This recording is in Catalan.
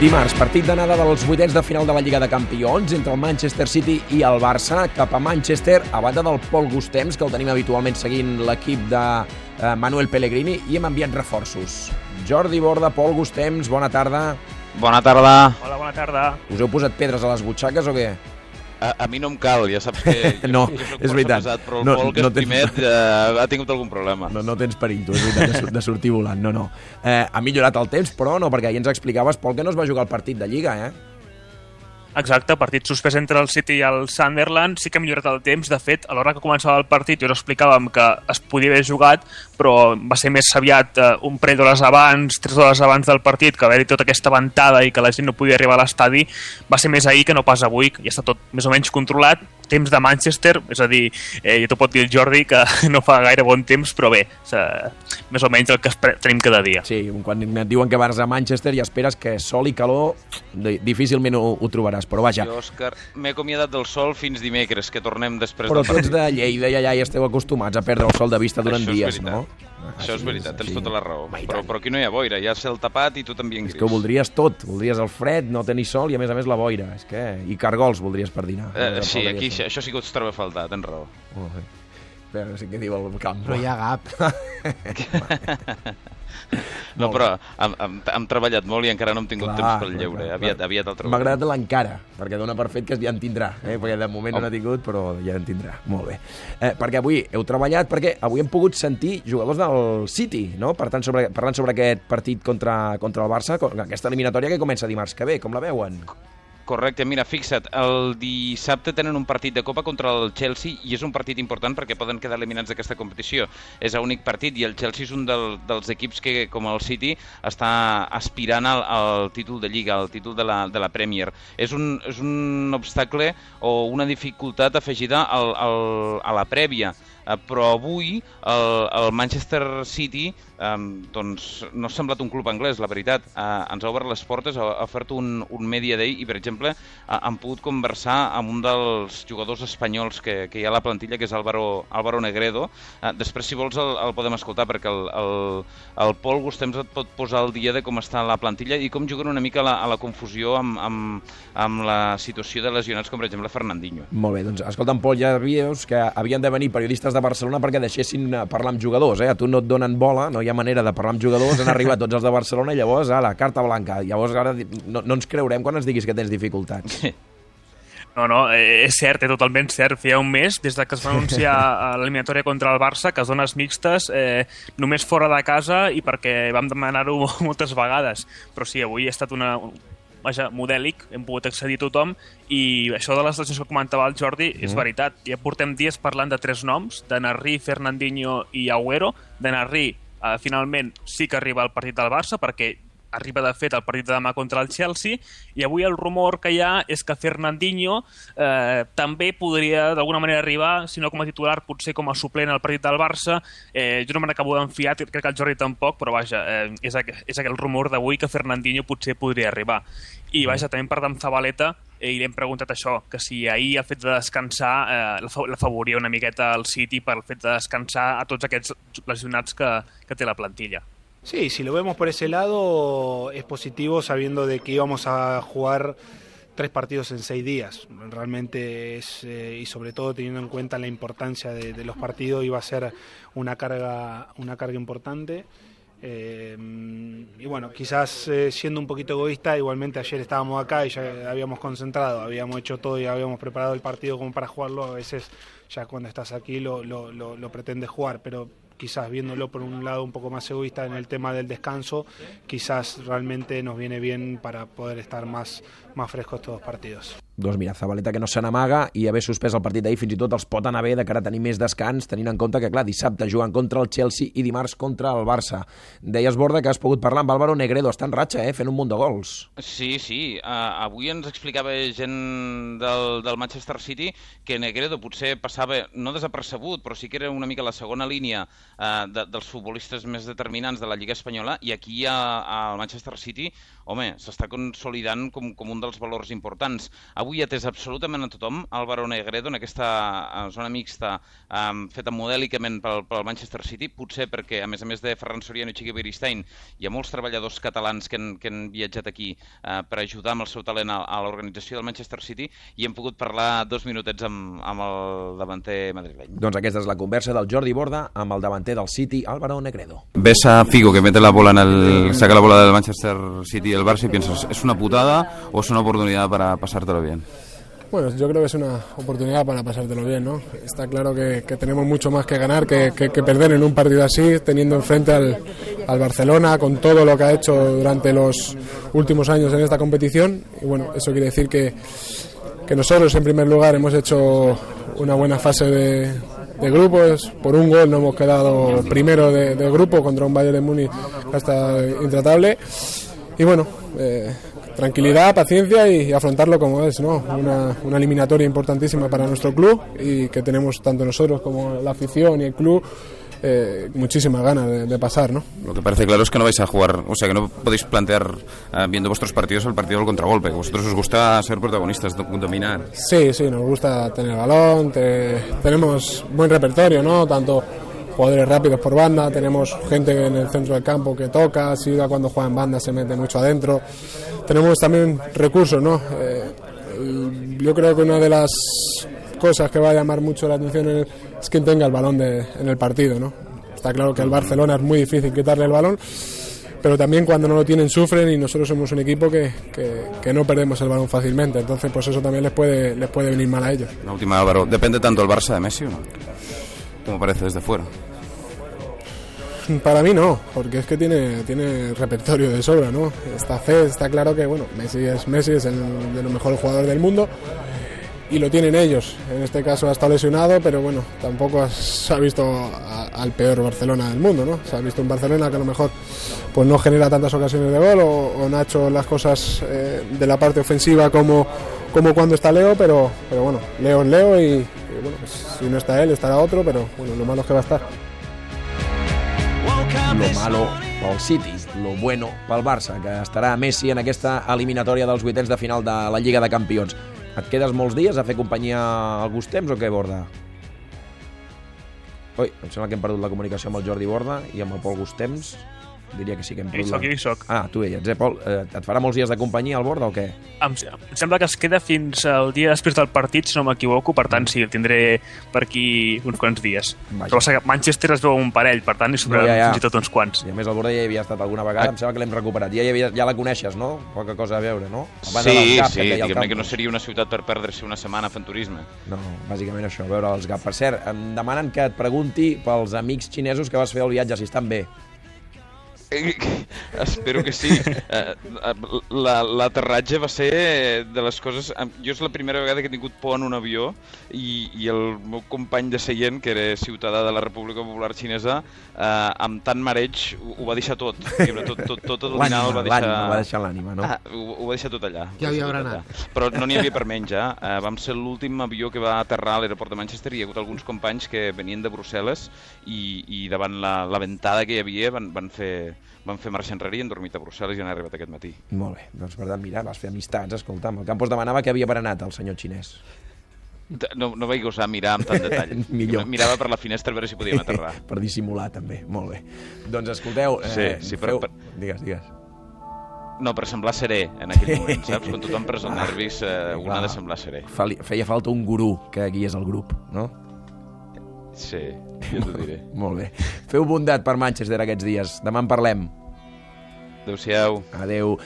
Dimarts, partit d'anada dels vuitens de final de la Lliga de Campions entre el Manchester City i el Barça cap a Manchester a banda del Pol Gustems, que el tenim habitualment seguint l'equip de eh, Manuel Pellegrini, i hem enviat reforços. Jordi Borda, Pol Gustems, bona tarda. Bona tarda. Hola, bona tarda. Us heu posat pedres a les butxaques o què? A, a mi no em cal, ja saps que jo, No, jo és veritat. Pesat, però el No- Pol, que no és tens- primet, eh, ha tingut algun problema. No, no tens perill, tu, és veritat, de, de sortir volant, no, no. Eh, ha millorat el temps, però no, perquè ahir ens explicaves, Pol, que no es va jugar el partit de Lliga, eh? Exacte, partit suspès entre el City i el Sunderland. Sí que ha millorat el temps. De fet, a l'hora que començava el partit, jo us explicàvem que es podia haver jugat, però va ser més aviat eh, un parell d'hores abans, tres hores abans del partit, que haver-hi tota aquesta ventada i que la gent no podia arribar a l'estadi, va ser més ahir que no pas avui, que ja està tot més o menys controlat. Temps de Manchester, és a dir, eh, ja t'ho pot dir el Jordi, que no fa gaire bon temps, però bé, eh, més o menys el que tenim cada dia. Sí, quan et diuen que vas a Manchester i esperes que sol i calor di- difícilment ho, ho trobaràs, però vaja. Jo, Òscar, m'he acomiadat del sol fins dimecres, que tornem després Però del tu ets partit. de Lleida i allà hi esteu acostumats a perdre el sol de vista durant Això és dies, veritat. no? Això és veritat, tens així. tota la raó. I Però, però aquí no hi ha boira, hi ha cel tapat i tu també en És gris. que ho voldries tot, voldries el fred, no tenir sol i a més a més la boira, és que... I cargols voldries per dinar. Eh, No sí, aquí això. això, sí que ho trobo a faltar, tens raó. Bé. Espera, no sé què diu el camp. Però hi ha gap. No, Molt però hem, hem, hem treballat molt i encara no hem tingut Clar, temps pel lleure. clar, aviat, clar. aviat el M'ha trobarem. agradat l'encara, perquè dona per fet que ja en tindrà, eh? perquè de moment no Home. n'ha tingut, però ja en tindrà. Molt bé. Eh, perquè avui heu treballat, perquè avui hem pogut sentir jugadors del City, no? Per tant, sobre, parlant sobre aquest partit contra, contra el Barça, aquesta eliminatòria que comença dimarts que ve, com la veuen? Correcte, mira, fixa't, el dissabte tenen un partit de Copa contra el Chelsea i és un partit important perquè poden quedar eliminats d'aquesta competició. És l'únic partit i el Chelsea és un del, dels equips que, com el City, està aspirant al, al títol de Lliga, al títol de la, de la Premier. És un, és un obstacle o una dificultat afegida al, al, a la prèvia, Eh, però avui el, el Manchester City eh, doncs, no ha semblat un club anglès, la veritat. Eh, ens ha obert les portes, ha, ha ofert un, un media day i, per exemple, eh, han pogut conversar amb un dels jugadors espanyols que, que hi ha a la plantilla, que és Álvaro, Álvaro Negredo. Eh, després, si vols, el, el podem escoltar, perquè el, el, el Pol Gustems et pot posar al dia de com està la plantilla i com juguen una mica la, a la confusió amb, amb, amb la situació de lesionats, com per exemple Fernandinho. Molt bé, doncs escolta'm, Pol, ja veus que havien de venir periodistes de Barcelona perquè deixessin eh, parlar amb jugadors, eh? A tu no et donen bola, no hi ha manera de parlar amb jugadors, han arribat tots els de Barcelona i llavors, a la carta blanca. Llavors ara no, no ens creurem quan ens diguis que tens dificultats. No, no, eh, és cert, és totalment cert. Feia un mes, des de que es va anunciar eh, l'eliminatòria contra el Barça, que zones mixtes, eh, només fora de casa i perquè vam demanar-ho moltes vegades. Però sí, avui ha estat una, vaja, modèlic, hem pogut accedir a tothom i això de les lesions que comentava el Jordi és veritat. Ja portem dies parlant de tres noms, de Narri, Fernandinho i Agüero. De Narri, eh, finalment, sí que arriba al partit del Barça perquè arriba de fet el partit de demà contra el Chelsea i avui el rumor que hi ha és que Fernandinho eh, també podria d'alguna manera arribar, si no com a titular potser com a suplent al partit del Barça. Eh, jo no me n'acabo d'enfiar, crec que el Jordi tampoc però vaja, eh, és, aqu és aquell rumor d'avui que Fernandinho potser podria arribar. I vaja, també per amb Zabaleta eh, i li hem preguntat això, que si ahir el fet de descansar eh, la fa- l'afavoria una miqueta al City per el fet de descansar a tots aquests lesionats que, que té la plantilla Sí, si lo vemos por ese lado es positivo sabiendo de que íbamos a jugar tres partidos en seis días. Realmente es, eh, y sobre todo teniendo en cuenta la importancia de, los partidos, iba a ser una carga, una carga importante. Eh, y bueno, quizás eh, siendo un poquito egoísta, igualmente ayer estábamos acá y ya habíamos concentrado, habíamos hecho todo y habíamos preparado el partido como para jugarlo. A veces ya cuando estás aquí lo, lo, lo, lo pretendes jugar, pero quizás viéndolo por un lado un poco más egoísta en el tema del descanso, quizás realmente nos viene bien para poder estar más, más frescos todos los partidos. Doncs mira, Zabaleta que no se n'amaga i haver suspès el partit d'ahir fins i tot els pot anar bé de cara a tenir més descans, tenint en compte que, clar, dissabte juguen contra el Chelsea i dimarts contra el Barça. Deies, Borda, que has pogut parlar amb Álvaro Negredo, està en ratxa, eh, fent un munt de gols. Sí, sí. Uh, avui ens explicava gent del, del Manchester City que Negredo potser passava, no desapercebut, però sí que era una mica la segona línia uh, de, dels futbolistes més determinants de la Lliga Espanyola i aquí a, al Manchester City, home, s'està consolidant com, com un dels valors importants. Avui avui ha atès absolutament a tothom, Álvaro Negredo, en aquesta eh, zona mixta um, feta modèlicament pel, pel Manchester City, potser perquè, a més a més de Ferran Soriano i Chiqui Beristain, hi ha molts treballadors catalans que han, que han viatjat aquí uh, per ajudar amb el seu talent a, a l'organització del Manchester City i hem pogut parlar dos minutets amb, amb el davanter madrileny. Doncs aquesta és la conversa del Jordi Borda amb el davanter del City, Álvaro Negredo. Ves a Figo que mete la bola en el, saca la bola del Manchester City y el Barça y piensas, ¿es una putada o es una oportunidad para pasártelo Bueno, yo creo que es una oportunidad para pasártelo bien, ¿no? Está claro que, tenemos mucho más que ganar que, perder en un partido así, teniendo enfrente al, Barcelona, con todo lo que ha hecho durante los últimos años en esta competición. Y bueno, eso quiere decir que, nosotros en primer lugar hemos hecho una buena fase de, grupos, por un gol no hemos quedado primero de, de grupo contra un Bayern de Múnich hasta intratable. Y bueno, eh, tranquilidad, paciencia y afrontarlo como es, ¿no? Una, una, eliminatoria importantísima para nuestro club y que tenemos tanto nosotros como la afición y el club eh, muchísimas ganas de, de, pasar, ¿no? Lo que parece claro es que no vais a jugar, o sea, que no podéis plantear eh, viendo vuestros partidos el partido del contragolpe, vosotros os gusta ser protagonistas, dominar. Sí, sí, nos gusta tener balón, te, tenemos buen repertorio, ¿no? Tanto jugadores rápidos por banda, tenemos gente en el centro del campo que toca, Silva cuando juega en banda se mete mucho adentro. Tenemos también recursos, ¿no? Eh, yo creo que una de las cosas que va a llamar mucho la atención es quien tenga el balón de, en el partido, ¿no? Está claro que al Barcelona es muy difícil quitarle el balón, pero también cuando no lo tienen sufren y nosotros somos un equipo que, que, que, no perdemos el balón fácilmente, entonces pues eso también les puede, les puede venir mal a ellos. La última, Álvaro, ¿depende tanto el Barça de Messi o no? Como parece desde fuera. Para mí no, porque es que tiene, tiene repertorio de sobra, ¿no? Está fe, está claro que, bueno, Messi es Messi, es el de los mejores jugadores del mundo y lo tienen ellos. En este caso ha estado lesionado, pero bueno, tampoco se ha visto a, al peor Barcelona del mundo, ¿no? Se ha visto un Barcelona que a lo mejor pues no genera tantas ocasiones de gol o, o no ha hecho las cosas eh, de la parte ofensiva como, como cuando está Leo, pero, pero bueno, Leo es Leo y, y bueno, pues, si no está él, estará otro, pero bueno, lo malo es que va a estar. lo malo pel City, lo bueno pel Barça, que estarà Messi en aquesta eliminatòria dels vuitens de final de la Lliga de Campions. Et quedes molts dies a fer companyia alguns temps o què, Borda? Ui, em sembla que hem perdut la comunicació amb el Jordi Borda i amb el Pol Gustems. Diria que sí que hem Hi soc, hi soc. Ah, tu hi ets, eh, Pol? Eh, et farà molts dies de companyia al Borda o què? Em, em sembla que es queda fins al dia després del partit, si no m'equivoco, per tant, sí, el tindré per aquí uns quants dies. Vaja. Però que Manchester es veu un parell, per tant, hi sobraran Ja, ja, ja. fins i tot uns quants. I a més el Borda ja hi havia estat alguna vegada, Ah. em sembla que l'hem recuperat. Ja, hi havia, ja la coneixes, no? Poca cosa a veure, no? A banda Sí, Gap, sí, que diguem-ne que no seria una ciutat per perdre-se una setmana fent turisme. No, bàsicament això, veure els GAP. Per cert, em demanen que et pregunti pels amics xinesos que vas fer el viatge, si estan bé. Espero que sí. Eh, la- L'aterratge va ser de les coses... Jo és la primera vegada que he tingut por en un avió i, i el meu company de seient, que era ciutadà de la República Popular Xinesa, eh, amb tant mareig ho, ho va deixar tot. Tot, tot, tot el dinar el va deixar... L'ànima, va deixar l'ànima, no? Ah, ho, ho va deixar tot allà. Ja havia tot berenat. allà. Però no n'hi havia per menjar. Eh, vam ser l'últim avió que va aterrar a l'aeroport de Manchester i hi ha hagut alguns companys que venien de Brussel·les i, i davant la, la ventada que hi havia van, van, fer, van fer marxa enrere i han dormit a Brussel·les i han arribat aquest matí. Molt bé, doncs per tant, mira, vas fer amistats, escolta'm. El Campos demanava que havia berenat el senyor xinès. No, no vaig gosar mirar amb tant detall. Millor. Mirava per la finestra a veure si podíem aterrar. per dissimular, també. Molt bé. Doncs escolteu... Sí, eh, sí, però- feu... però- Digues, digues. No, per semblar serè en aquell moment, saps? Quan tothom pres els nervis, eh, un ha de semblar serè. Fali- Feia falta un gurú que guiés el grup, no? Sí, jo t'ho diré. Molt bé. Feu bondat per Manchester aquests dies. Demà en parlem. Adéu-siau. Adeu.